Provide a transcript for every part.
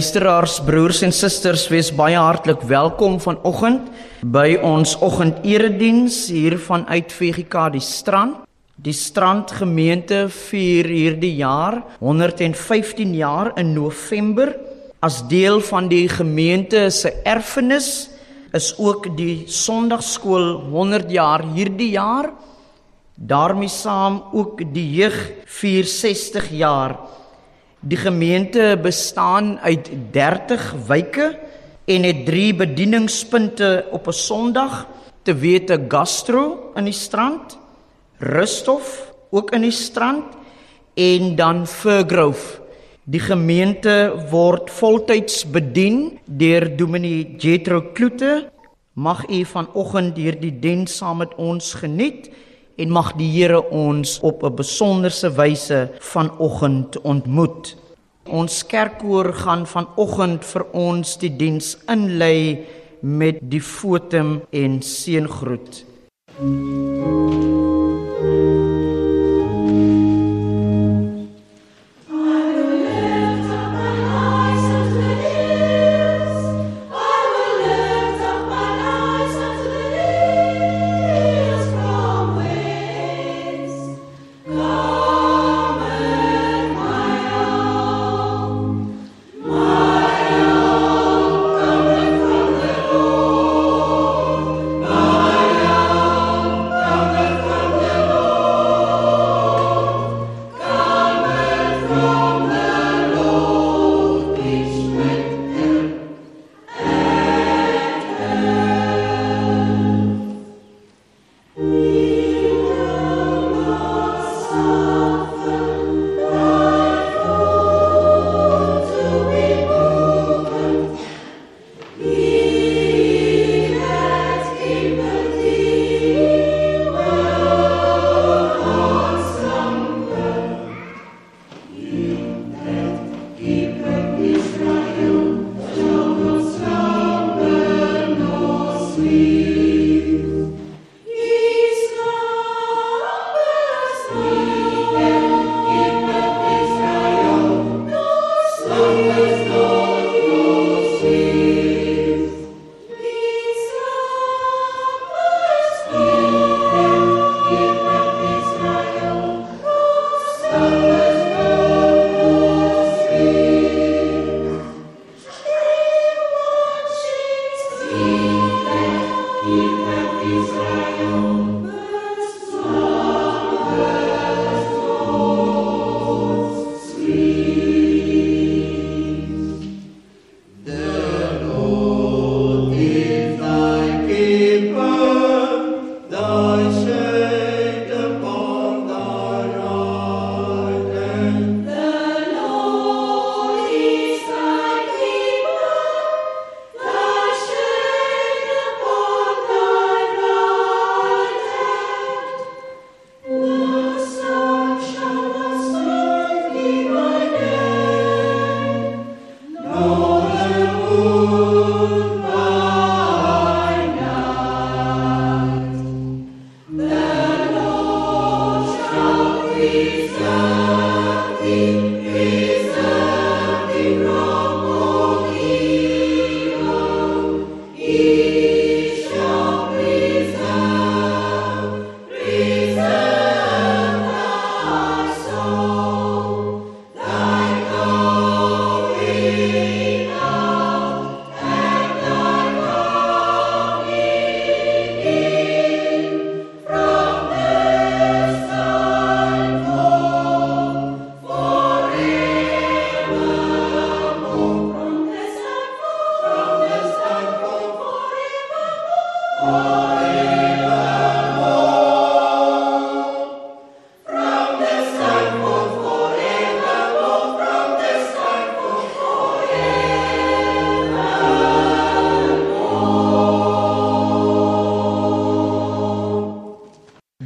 Luisteraars, broers en susters, wees baie hartlik welkom vanoggend by ons oggendediens hier vanuit VGK die Strand. Die Strand gemeente vier hierdie jaar 115 jaar in November as deel van die gemeente se erfenis is ook die Sondagskool 100 jaar hierdie jaar daarmee saam ook die jeug 460 jaar. Die gemeente bestaan uit 30 wyke en het 3 bedieningspunte op 'n Sondag, te wete Gastro in die strand, Rusthof ook in die strand en dan Fergrove. Die gemeente word voltyds bedien deur Dominee Jethro Kloete. Mag u vanoggend hierdie diens saam met ons geniet en mag die Here ons op 'n besonderse wyse vanoggend ontmoet. Ons kerkkoor gaan vanoggend vir ons die diens inlei met die fotum en seëngroet.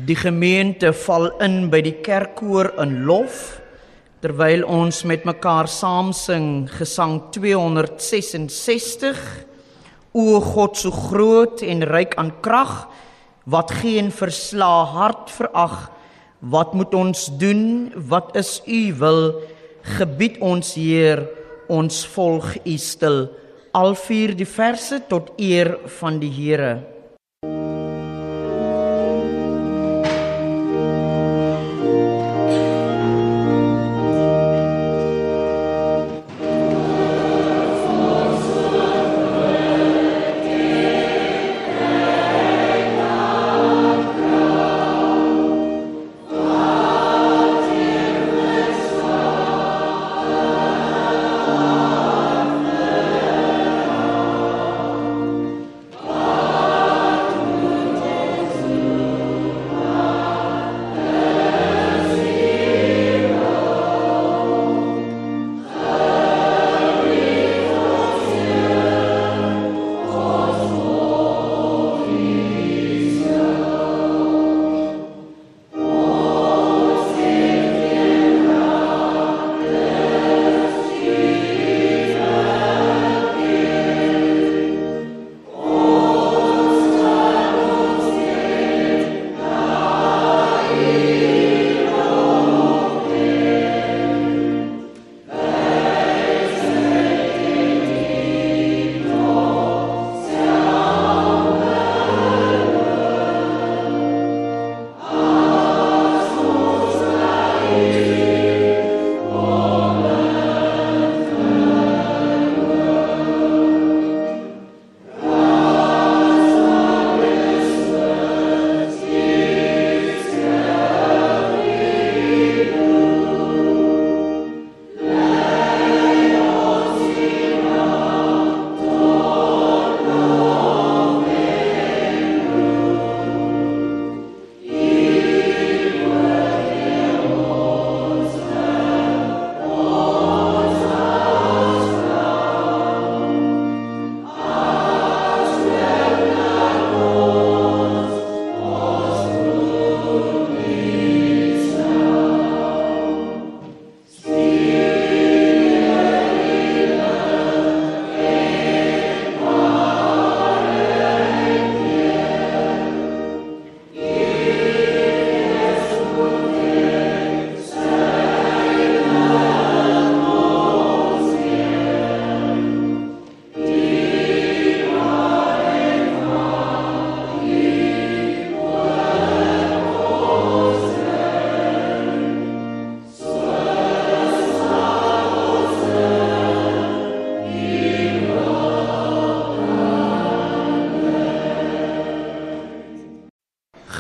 Die gemeente val in by die kerkkoor in lof terwyl ons met mekaar saam sing gesang 266 O God so groot en ryk aan krag wat geen versla hart verag wat moet ons doen wat is u wil gebied ons Heer Ons volg U stil al vier die verse tot eer van die Here.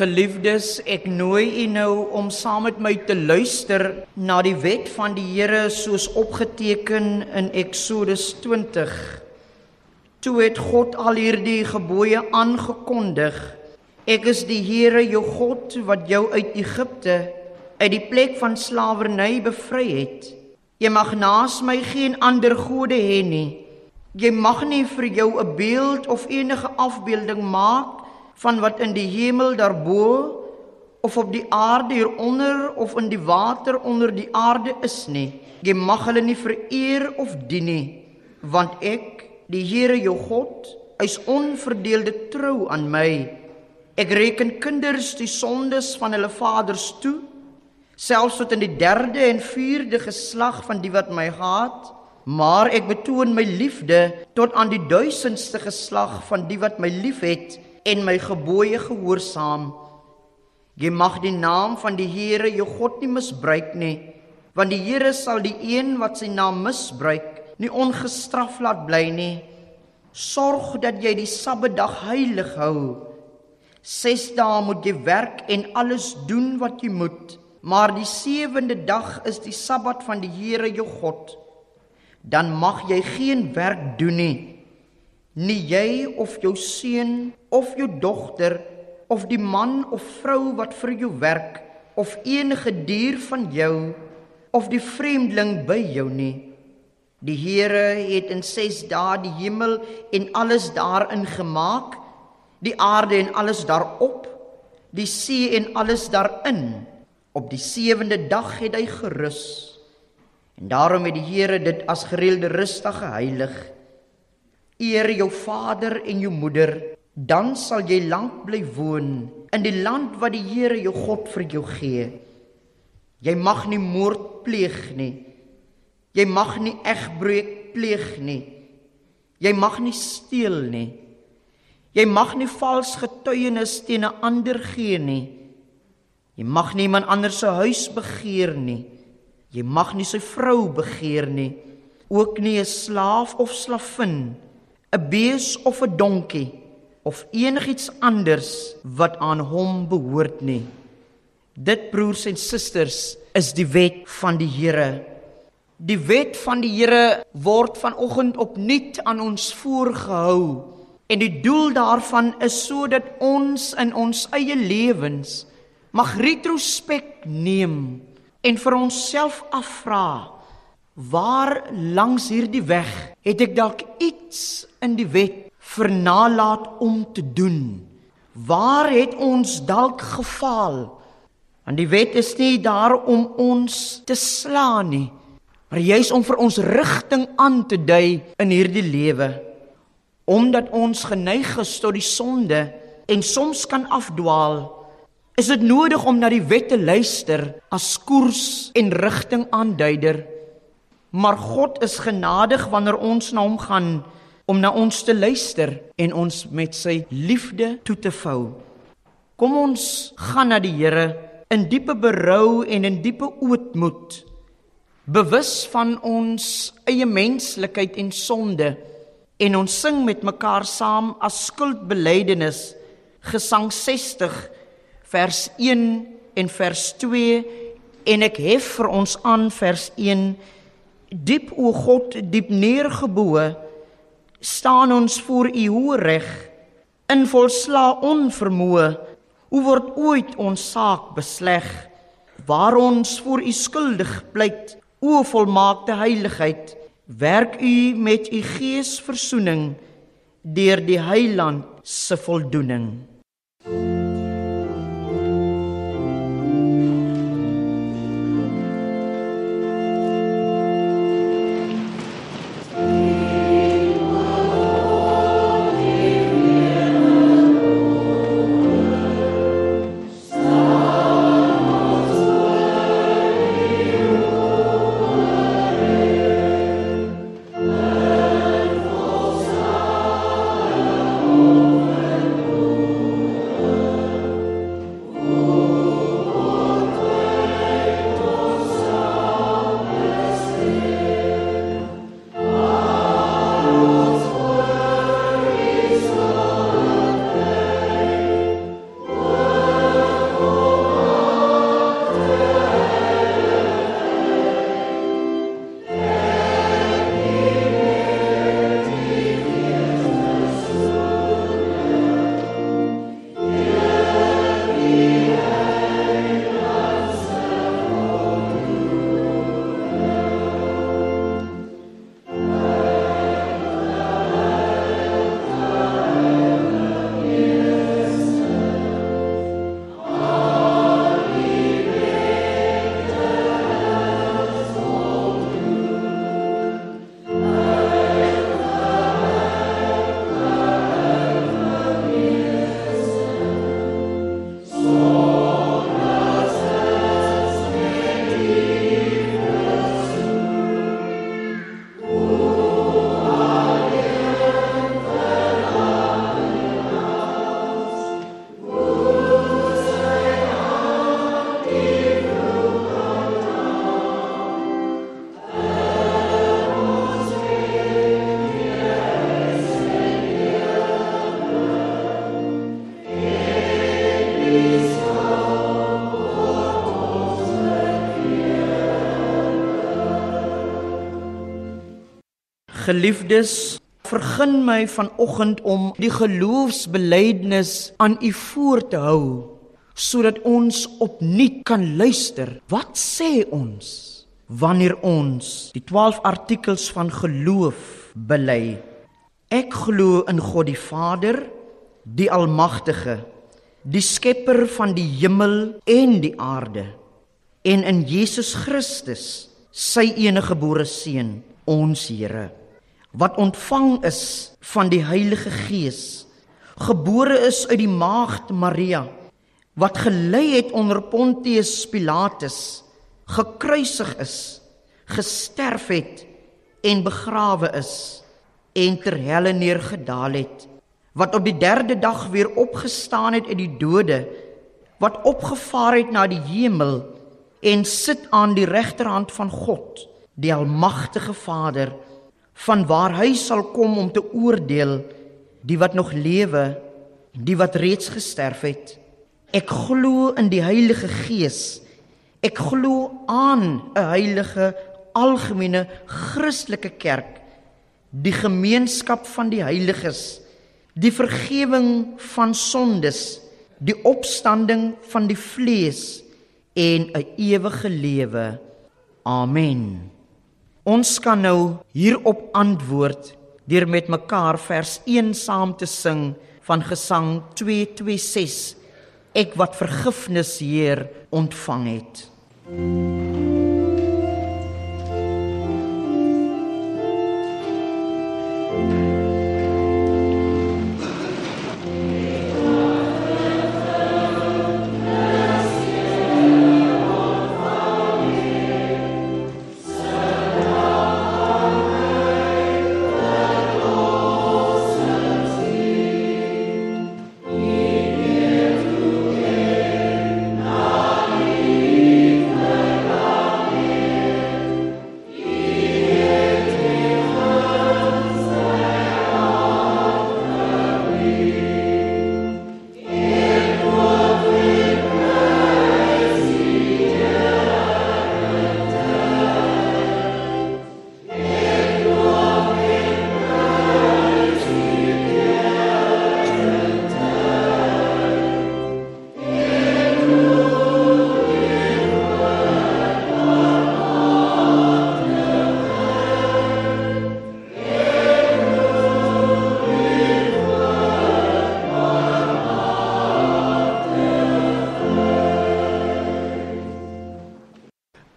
Geliefdes, ek nooi u nou om saam met my te luister na die wet van die Here soos opgeteken in Eksodus 20. Toe het God al hierdie gebooie aangekondig. Ek is die Here jou God wat jou uit Egipte uit die plek van slawerny bevry het. Jy mag naas my geen ander gode hê nie. Jy mag nie vir jou 'n beeld of enige afbeelding maak van wat in die hemel daarbo of op die aarde hieronder of in die water onder die aarde is nie. Jy mag hulle nie vereer of dien nie, want ek, die Here jou God, is onverdeelde trou aan my. Ek reken kinders die sondes van hulle vaders toe, selfs tot in die derde en vierde geslag van die wat my haat, maar ek betoon my liefde tot aan die duisendste geslag van die wat my liefhet en my gebooie gehoorsaam. Jy mag die naam van die Here jou God nie misbruik nie, want die Here sal die een wat sy naam misbruik, nie ongestraf laat bly nie. Sorg dat jy die Sabbatdag heilig hou. 6 dae moet jy werk en alles doen wat jy moet, maar die sewende dag is die Sabbat van die Here jou God. Dan mag jy geen werk doen nie nie jy of jou seun of jou dogter of die man of vrou wat vir jou werk of enige dier van jou of die vreemdeling by jou nie. Die Here het in 6 dae die hemel en alles daarin gemaak die aarde en alles daarop die see en alles daarin. Op die sewende dag het hy gerus. En daarom het die Here dit as gereelde rusdag geheilig Eer jou vader en jou moeder, dan sal jy lank bly woon in die land wat die Here jou God vir jou gee. Jy mag nie moord pleeg nie. Jy mag nie egbreek pleeg nie. Jy mag nie steel nie. Jy mag nie vals getuienis teen 'n ander gee nie. Jy mag nie iemand anders se huis begeer nie. Jy mag nie sy vrou begeer nie. Ook nie 'n slaaf of slavin, 'n bees of 'n donkie of enigiets anders wat aan hom behoort nie. Dit broers en susters is die wet van die Here. Die wet van die Here word vanoggend opnuut aan ons voorgehou en die doel daarvan is sodat ons in ons eie lewens mag retrospek neem en vir onsself afvra waar langs hierdie weg het ek dalk iets in die wet vernalaat om te doen waar het ons dalk gefaal Want die wet is nie daar om ons te slaan nie, maar juis om vir ons rigting aan te dui in hierdie lewe. Omdat ons geneig is tot die sonde en soms kan afdwaal, is dit nodig om na die wet te luister as koers en rigting aanduider. Maar God is genadig wanneer ons na hom gaan om na ons te luister en ons met sy liefde toe te vou. Kom ons gaan na die Here in diepe berou en in diepe ootmoed bewus van ons eie menslikheid en sonde en ons sing met mekaar saam as skuldbelydenis gesang 60 vers 1 en vers 2 en ek hef vir ons aan vers 1 diep o God diep neergeboe staan ons voor u hoë reg in volsla onvermoë Hoe word ooit ons saak besleg? Waar ons voor u skuldig pleit o volmaakte heiligheid werk u met u gees verzoening deur die heiland se voldoening Geliefdes, vergun my vanoggend om die geloofsbelijdenis aan u voor te hou sodat ons opnuut kan luister. Wat sê ons wanneer ons die 12 artikels van geloof bely? Ek glo in God die Vader, die Almagtige, die skepper van die hemel en die aarde, en in Jesus Christus, sy enige gebore seun, ons Here wat ontvang is van die Heilige Gees, gebore is uit die maagd Maria, wat gelei het onder Pontius Pilatus, gekruisig is, gesterf het en begrawe is en ter helle neergedaal het wat op die 3de dag weer opgestaan het uit die dode wat opgevaar het na die hemel en sit aan die regterhand van God die almagtige Vader van waar hy sal kom om te oordeel die wat nog lewe die wat reeds gesterf het. Ek glo in die Heilige Gees. Ek glo aan 'n heilige algemene Christelike kerk. Die gemeenskap van die heiliges. Die vergifnis van sondes. Die opstanding van die vlees. En 'n ewige lewe. Amen Ons kan nou hierop antwoord deur met mekaar vers 1 saam te sing van Gesang 226 Ek wat vergifnis Heer ontvang het. Thank you.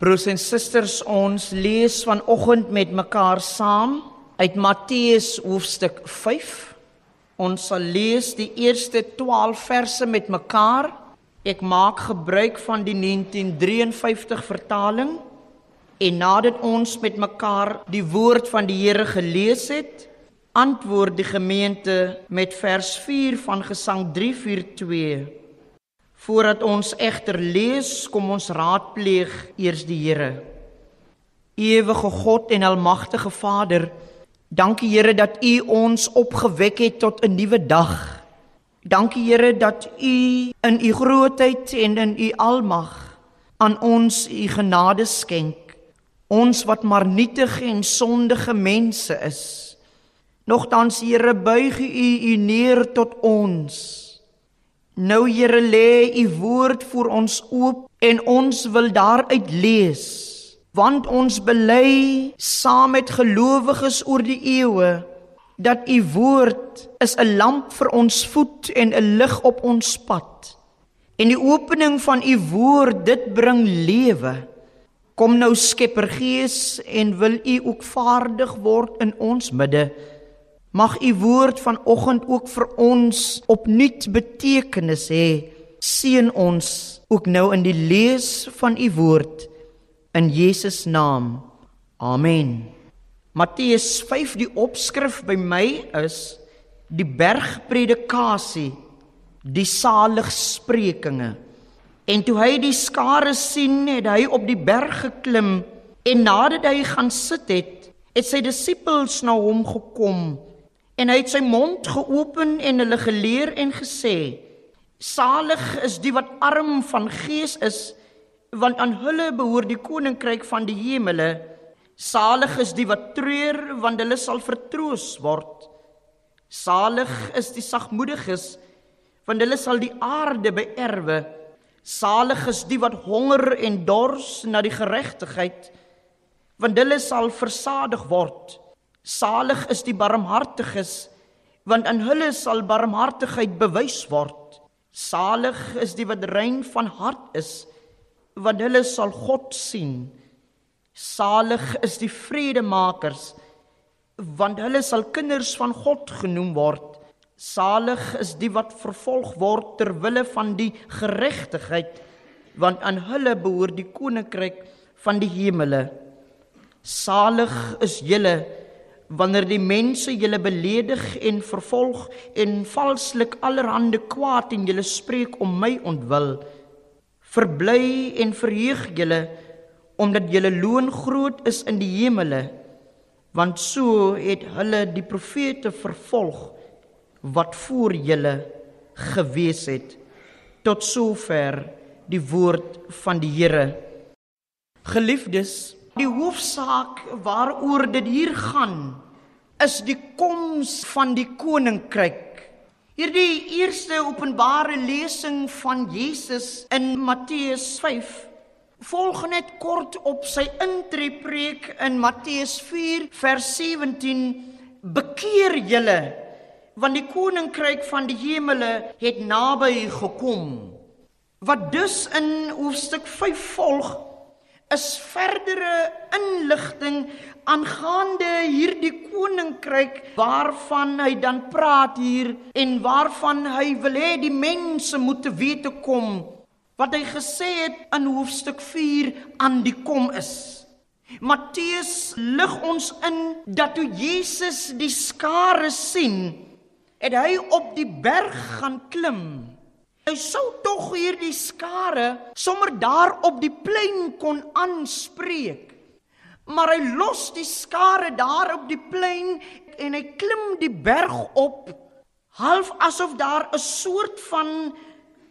Broers en susters, ons lees vanoggend met mekaar saam uit Matteus hoofstuk 5. Ons sal lees die eerste 12 verse met mekaar. Ek maak gebruik van die 1953 vertaling. En nadat ons met mekaar die woord van die Here gelees het, antwoord die gemeente met vers 4 van Gesang 342. Voordat ons egter lees, kom ons raadpleeg eers die Here. Ewige God en almagtige Vader, dankie Here dat U ons opgewek het tot 'n nuwe dag. Dankie Here dat U in U grootheid en in U almag aan ons U genade skenk. Ons wat maar nietige en sondige mense is. Nogtans Here buig U U neer tot ons. Nou Here lê u woord vir ons oop en ons wil daaruit lees want ons bely saam met gelowiges oor die eeue dat u woord is 'n lamp vir ons voet en 'n lig op ons pad. En die opening van u woord dit bring lewe. Kom nou Skepper Gees en wil u ook vaardig word in ons midde. Mag u woord vanoggend ook vir ons opnuut betekenis hê. Seën ons ook nou in die lees van u woord in Jesus naam. Amen. Matteus 5 die opskrif by my is die bergpredikasie, die saligsprekinge. En toe hy die skare sien, het hy op die berg geklim en nadat hy gaan sit het, het sy disippels na hom gekom En hy het sy mond geopen en hulle geleer en gesê: Salig is die wat arm van gees is, want aan hulle behoort die koninkryk van die hemele. Salig is die wat treur, want hulle sal vertroos word. Salig is die sagmoediges, want hulle sal die aarde beerwe. Salig is die wat honger en dors na die geregtigheid, want hulle sal versadig word. Salig is die barmhartiges, want aan hulle sal barmhartigheid bewys word. Salig is die wat rein van hart is, want hulle sal God sien. Salig is die vredemakers, want hulle sal kinders van God genoem word. Salig is die wat vervolg word ter wille van die geregtigheid, want aan hulle behoort die koninkryk van die hemele. Salig is julle wanneer die mense julle beledig en vervolg en valslik allerhande kwaad en julle spreek om my ontwil verbly en verheug julle omdat julle loon groot is in die hemele. Want so het hulle die profete vervolg wat voor julle gewees het. Tot sover die woord van die Here. Geliefdes Die hoofsaak waaroor dit hier gaan is die koms van die koninkryk. Hierdie eerste openbare lesing van Jesus in Matteus 5 volg net kort op sy intreepreek in Matteus 4 vers 17 bekeer julle want die koninkryk van die hemele het naby gekom. Wat dus in hoofstuk 5 volg is verdere inligting aangaande hierdie koninkryk waarvan hy dan praat hier en waarvan hy wil hê die mense moet te wete kom wat hy gesê het in hoofstuk 4 aan die kom is. Matteus lig ons in dat toe Jesus die skare sien, het hy op die berg gaan klim Hy sou tog hierdie skare sommer daar op die plein kon aanspreek. Maar hy los die skare daar op die plein en hy klim die berg op half asof daar 'n soort van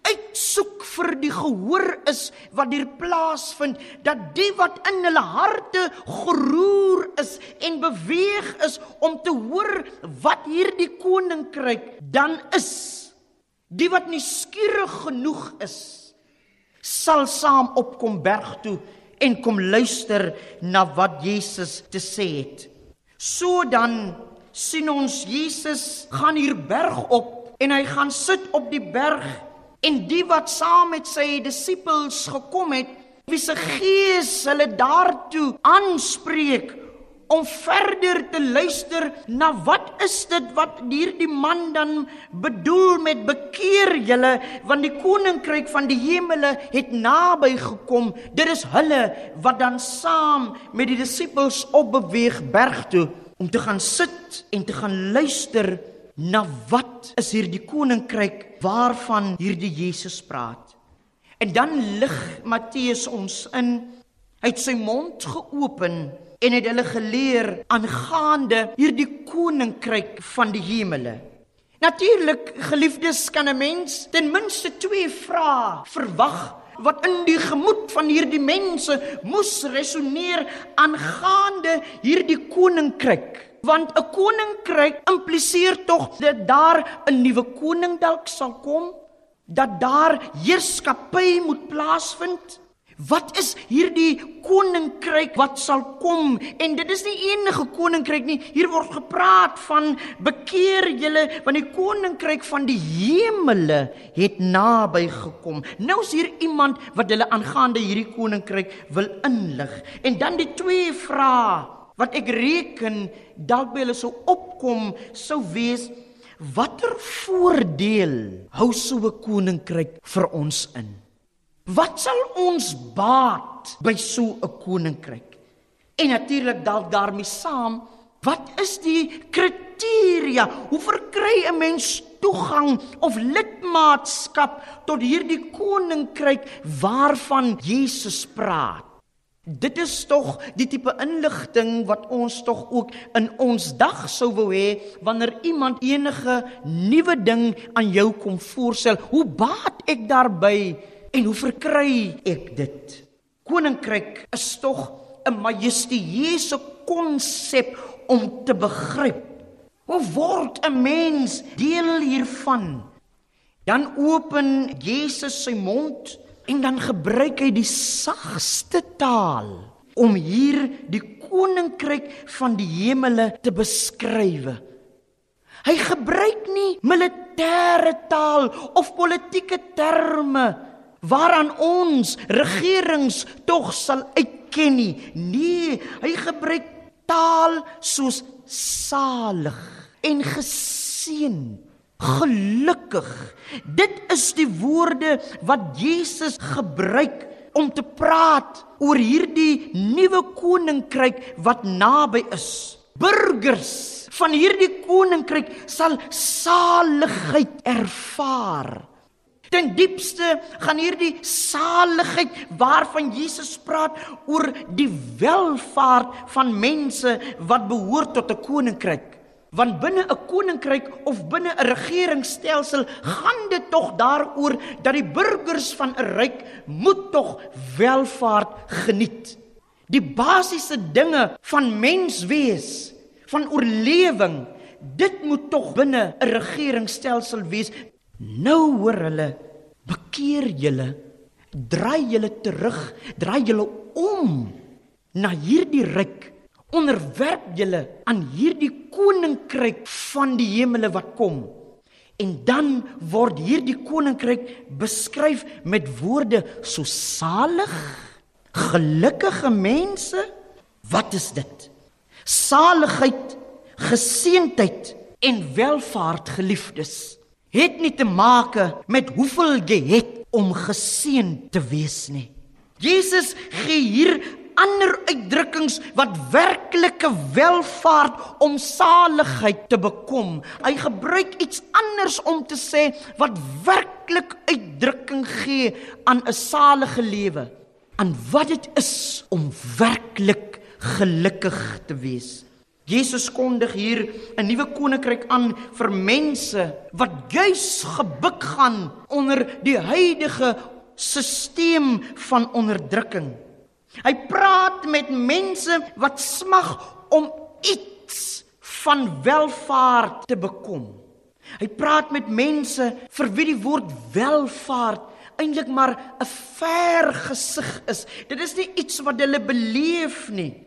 uitsoek vir die gehoor is wat hier plaasvind dat die wat in hulle harte geroer is en beweeg is om te hoor wat hierdie koninkryk dan is Die wat nie skieurig genoeg is, sal saam opkom berg toe en kom luister na wat Jesus te sê het. So dan sien ons Jesus gaan hier berg op en hy gaan sit op die berg en die wat saam met sy disippels gekom het, wie se gees hulle daartoe aanspreek om verder te luister na wat is dit wat hierdie man dan bedoel met bekeer julle want die koninkryk van die hemele het naby gekom. Dit is hulle wat dan saam met die disippels op beweeg berg toe om te gaan sit en te gaan luister na wat is hierdie koninkryk waarvan hierdie Jesus praat. En dan lig Matteus ons in hy het sy mond geopen en het hulle geleer aangaande hierdie koninkryk van die hemele. Natuurlik, geliefdes, kan 'n mens ten minste twee vrae verwag wat in die gemoed van hierdie mense moes resoneer aangaande hierdie koninkryk. Want 'n koninkryk impliseer tog dat daar 'n nuwe koning dalk sal kom, dat daar heerskappy moet plaasvind. Wat is hierdie koninkryk wat sal kom? En dit is nie enige koninkryk nie. Hier word gepraat van bekeer julle want die koninkryk van die hemele het naby gekom. Nou is hier iemand wat hulle aangaande hierdie koninkryk wil inlig. En dan die twee vrae wat ek reken dalk by hulle sou opkom sou wees watter voordeel hou so 'n koninkryk vir ons in? Wat sal ons baat by so 'n koninkryk? En natuurlik dalk daarmee saam, wat is die kriteria? Hoe verkry 'n mens toegang of lidmaatskap tot hierdie koninkryk waarvan Jesus praat? Dit is tog die tipe inligting wat ons tog ook in ons dag sou wou hê wanneer iemand enige nuwe ding aan jou kom voorstel. Hoe baat ek daarbey? En hoe verkry ek dit? Koninkryk is tog 'n majestueuse konsep om te begryp. Hoe word 'n mens deel hiervan? Dan open Jesus sy mond en dan gebruik hy die sagste taal om hier die koninkryk van die hemele te beskryf. Hy gebruik nie militêre taal of politieke terme waaraan ons regerings tog sal uitken nie. Nee, hy gebruik taal soos salig en geseën. Gelukkig. Dit is die woorde wat Jesus gebruik om te praat oor hierdie nuwe koninkryk wat naby is. Burgers van hierdie koninkryk sal saligheid ervaar. Ten diepste gaan hierdie saligheid waarvan Jesus praat oor die welfaart van mense wat behoort tot 'n koninkryk. Want binne 'n koninkryk of binne 'n regeringsstelsel gaan dit tog daaroor dat die burgers van 'n ryk moet tog welfaart geniet. Die basiese dinge van menswees, van oorlewing, dit moet tog binne 'n regeringsstelsel wees. Nou hoor hulle, bekeer julle, draai julle terug, draai julle om na hierdie ryk onderwerp julle aan hierdie koninkryk van die hemele wat kom. En dan word hierdie koninkryk beskryf met woorde so salig, gelukkige mense. Wat is dit? Saligheid, geseentheid en welfaart geliefdes het nie te maak met hoeveel jy het om geseën te wees nie. Jesus gee hier ander uitdrukkings wat werklike welfaart om saligheid te bekom. Hy gebruik iets anders om te sê wat werklik uitdrukking gee aan 'n salige lewe, aan wat dit is om werklik gelukkig te wees. Jesus kondig hier 'n nuwe koninkryk aan vir mense wat juis gebuk gaan onder die huidige stelsel van onderdrukking. Hy praat met mense wat smag om iets van welfaart te bekom. Hy praat met mense vir wie die woord welfaart eintlik maar 'n ver gesig is. Dit is nie iets wat hulle beleef nie.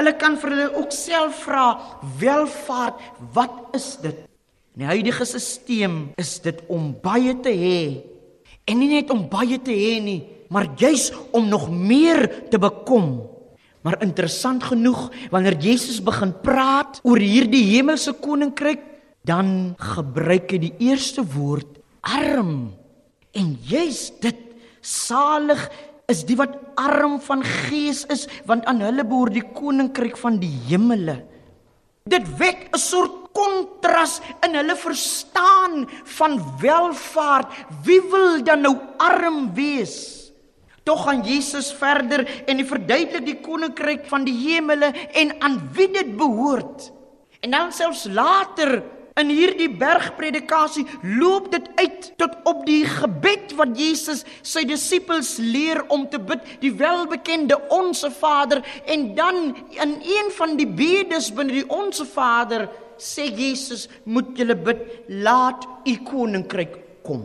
Hulle kan vir hulle ook self vra, welfaart, wat is dit? In die huidige stelsel is dit om baie te hê. En nie net om baie te hê nie, maar juis om nog meer te bekom. Maar interessant genoeg, wanneer Jesus begin praat oor hierdie hemelse koninkryk, dan gebruik hy die eerste woord arm. En juis dit salig is die wat arm van gees is, want aan hulle behoort die koninkryk van die hemele. Dit wek 'n soort kontras in hulle verstaan van welfaart. Wie wil dan nou arm wees? Tog gaan Jesus verder en hy verduidelik die koninkryk van die hemele en aan wie dit behoort. En dan selfs later in hierdie bergpredikasie loop dit uit tot op die gebed wat Jesus sy disippels leer om te bid, die welbekende Onse Vader en dan in een van die bedes binne die Onse Vader sê Jesus, moet julle bid, laat u koninkryk kom.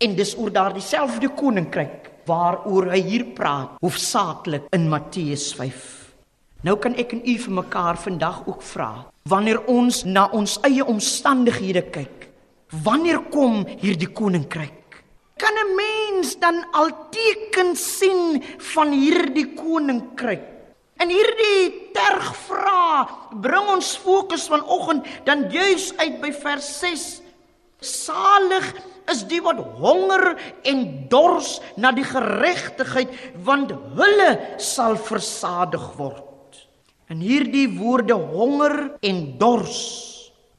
En dis oor daardie selfde koninkryk waaroor hy hier praat, hoofsaaklik in Matteus 5. Nou kan ek en u vir mekaar vandag ook vra, wanneer ons na ons eie omstandighede kyk, wanneer kom hierdie koninkryk? Kan 'n mens dan al tekens sien van hierdie koninkryk? En hierdie terg vra bring ons fokus vanoggend dan juis uit by vers 6. Salig is die wat honger en dors na die geregtigheid want hulle sal versadig word. En hierdie woorde honger en dors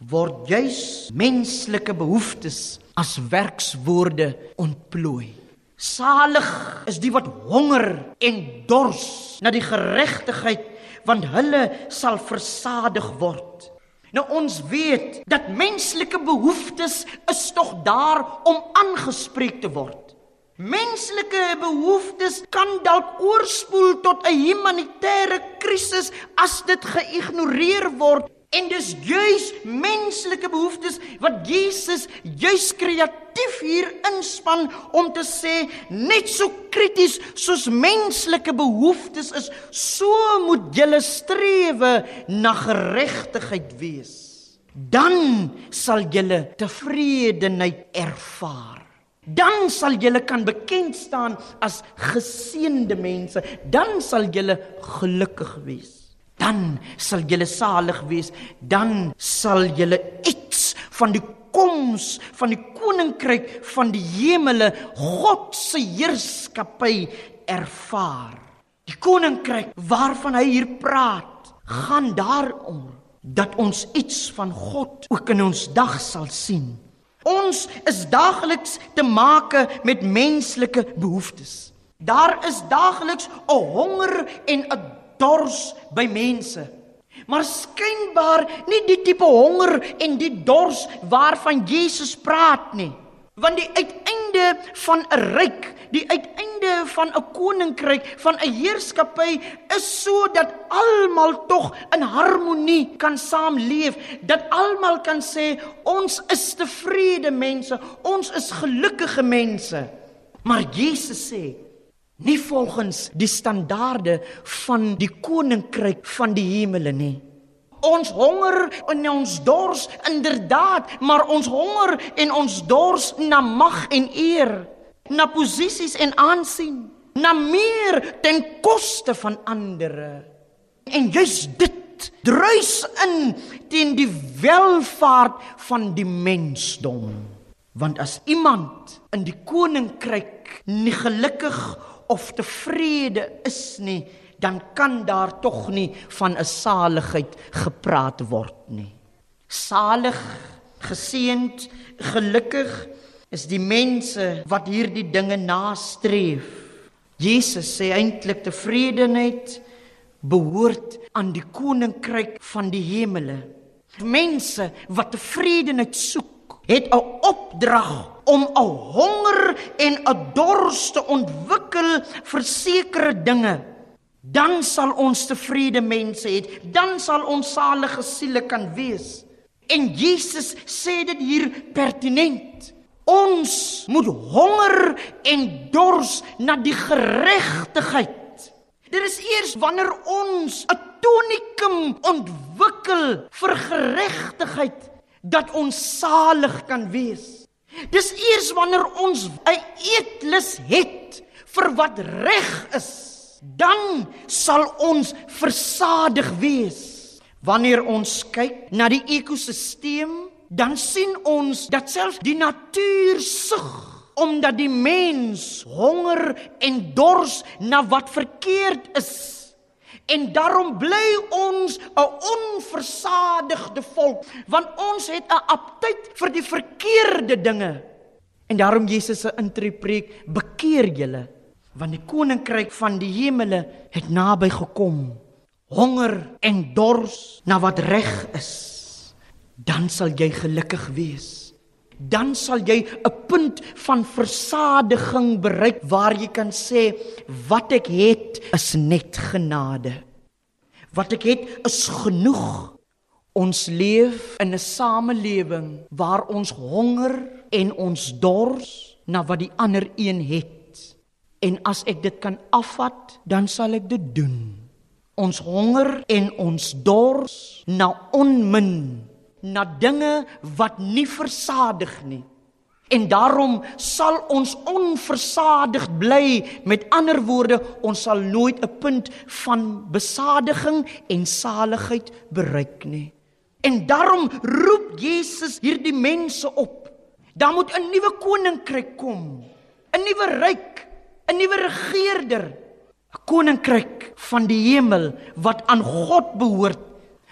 word juis menslike behoeftes as werkswoorde ontplooi. Salig is die wat honger en dors na die geregtigheid want hulle sal versadig word. Nou ons weet dat menslike behoeftes is tog daar om aangespreek te word. Menslike behoeftes kan dalk oorspoel tot 'n humanitêre krisis as dit geïgnoreer word En dis juis menslike behoeftes wat Jesus juis kreatief hier inspann om te sê net so krities soos menslike behoeftes is, so moet julle strewe na geregtigheid wees. Dan sal julle tevredenheid ervaar. Dan sal julle kan bekend staan as geseënde mense. Dan sal julle gelukkig wees dan sal julle salig wees dan sal julle iets van die koms van die koninkryk van die hemele God se heerskappy ervaar. Die koninkryk waarvan hy hier praat, gaan daaroor dat ons iets van God ook in ons dag sal sien. Ons is daagliks te make met menslike behoeftes. Daar is daagliks 'n honger en 'n dors by mense. Maar skynbaar nie die tipe honger en die dors waarvan Jesus praat nie. Want die uiteinde van 'n ryk, die uiteinde van 'n koninkryk, van 'n heerskappy is sodat almal tog in harmonie kan saamleef, dat almal kan sê ons is tevrede mense, ons is gelukkige mense. Maar Jesus sê nie volgens die standaarde van die koninkryk van die hemele nie. Ons honger en ons dors inderdaad, maar ons honger en ons dors na mag en eer, na posisies en aansien, na meer ten koste van ander. En jy's dit druis in teen die welfaart van die mensdom. Want as iemand in die koninkryk nie gelukkig of tevrede is nie, dan kan daar tog nie van 'n saligheid gepraat word nie. Salig, geseënd, gelukkig is die mense wat hierdie dinge nastreef. Jesus sê eintlik tevredenheid behoort aan die koninkryk van die hemele. Mense wat tevredenheid soek, het 'n opdrag om 'n honger en 'n dors te ontwikkel vir sekere dinge. Dan sal ons tevrede mense hê, dan sal ons salige siele kan wees. En Jesus sê dit hier pertinent. Ons moet honger en dors na die geregtigheid. Dit is eers wanneer ons 'n tonikum ontwikkel vir geregtigheid dat ons salig kan wees. Dis eers wanneer ons 'n eetlus het vir wat reg is, dan sal ons versadig wees. Wanneer ons kyk na die ekosisteem, dan sien ons dat selfs die natuur sug omdat die mens honger en dors na wat verkeerd is. En daarom bly ons 'n onversadigde volk, want ons het 'n aptyt vir die verkeerde dinge. En daarom Jesus se intrepreek, bekeer julle, want die koninkryk van die hemele het naby gekom. Honger en dors na wat reg is. Dan sal jy gelukkig wees dan sal jy 'n punt van versadiging bereik waar jy kan sê wat ek het is net genade. Wat ek het is genoeg. Ons leef in 'n samelewing waar ons honger en ons dors na wat die ander een het. En as ek dit kan afvat, dan sal ek dit doen. Ons honger en ons dors na onmin na dinge wat nie versadig nie. En daarom sal ons onversadig bly. Met ander woorde, ons sal nooit 'n punt van besadiging en saligheid bereik nie. En daarom roep Jesus hierdie mense op. Daar moet 'n nuwe koninkryk kom. 'n Nuwe ryk, 'n nuwe regerder, 'n koninkryk van die hemel wat aan God behoort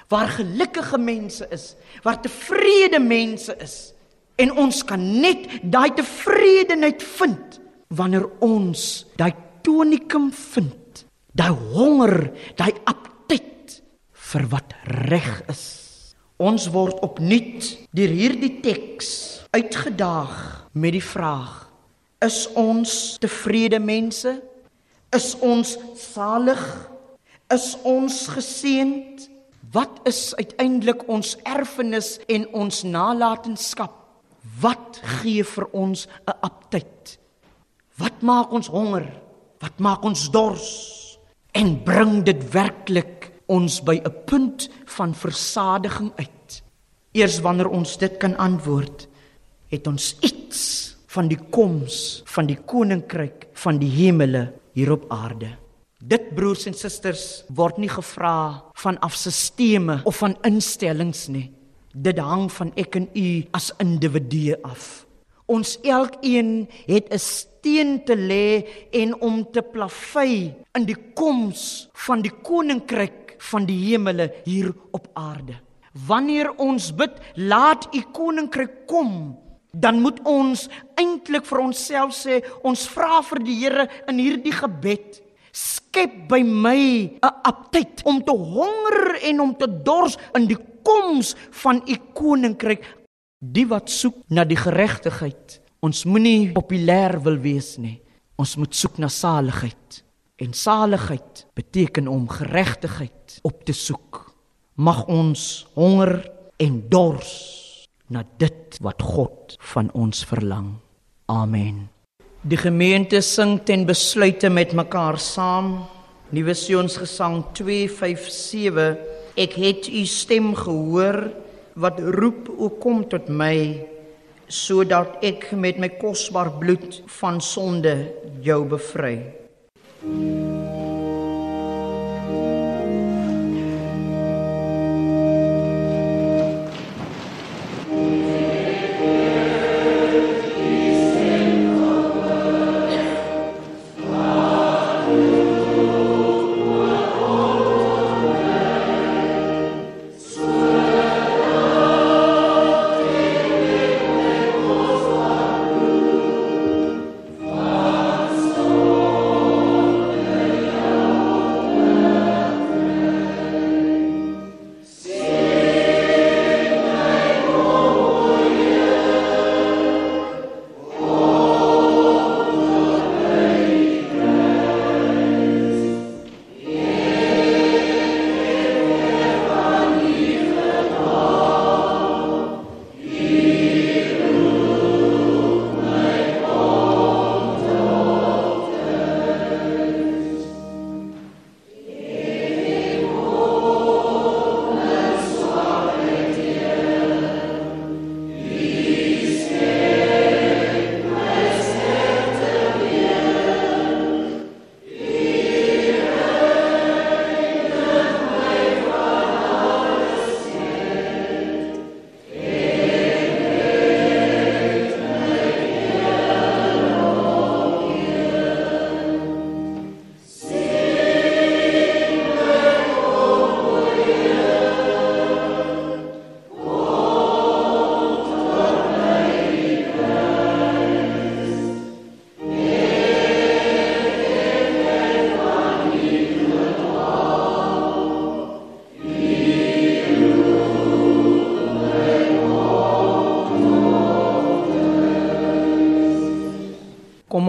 waar gelukkige mense is, waar tevrede mense is. En ons kan net daai tevredenheid vind wanneer ons daai tonikum vind. Daai honger, daai aptyt vir wat reg is. Ons word opnuut deur hierdie teks uitgedaag met die vraag: Is ons tevrede mense? Is ons salig? Is ons geseënd? Wat is uiteindelik ons erfenis en ons nalatenskap? Wat gee vir ons 'n aptyt? Wat maak ons honger? Wat maak ons dors? En bring dit werklik ons by 'n punt van versadiging uit? Eers wanneer ons dit kan antwoord, het ons iets van die koms van die koninkryk van die hemele hier op aarde. Dit broers en susters word nie gevra van afsisteme of van instellings nie. Dit hang van ek en u as individue af. Ons elkeen het 'n steen te lê en om te plavei in die koms van die koninkryk van die hemele hier op aarde. Wanneer ons bid, laat u koninkryk kom, dan moet ons eintlik vir onsself sê, ons vra vir die Here in hierdie gebed, skep by my 'n aptyt om te honger en om te dors in die koms van u koninkryk Die wat soek na die geregtigheid, ons moenie populêr wil wees nie. Ons moet soek na saligheid. En saligheid beteken om geregtigheid op te soek. Mag ons honger en dors na dit wat God van ons verlang. Amen. Die gemeente sing ten besluite met mekaar saam. Nuwe Sionsgesang 257. Ek het u stem gehoor wat roep o kom tot my sodat ek met my kosbaar bloed van sonde jou bevry. Kom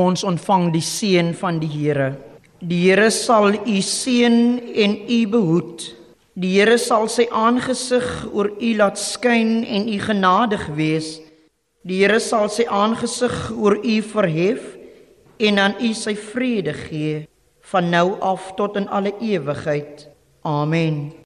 ons ontvang die seën van die Here. Die Here sal u seën en u behoed. Die Here sal sy aangesig oor u laat skyn en u genadig wees. Die Here sal sy aangesig oor u verhef en aan u sy vrede gee van nou af tot in alle ewigheid. Amen.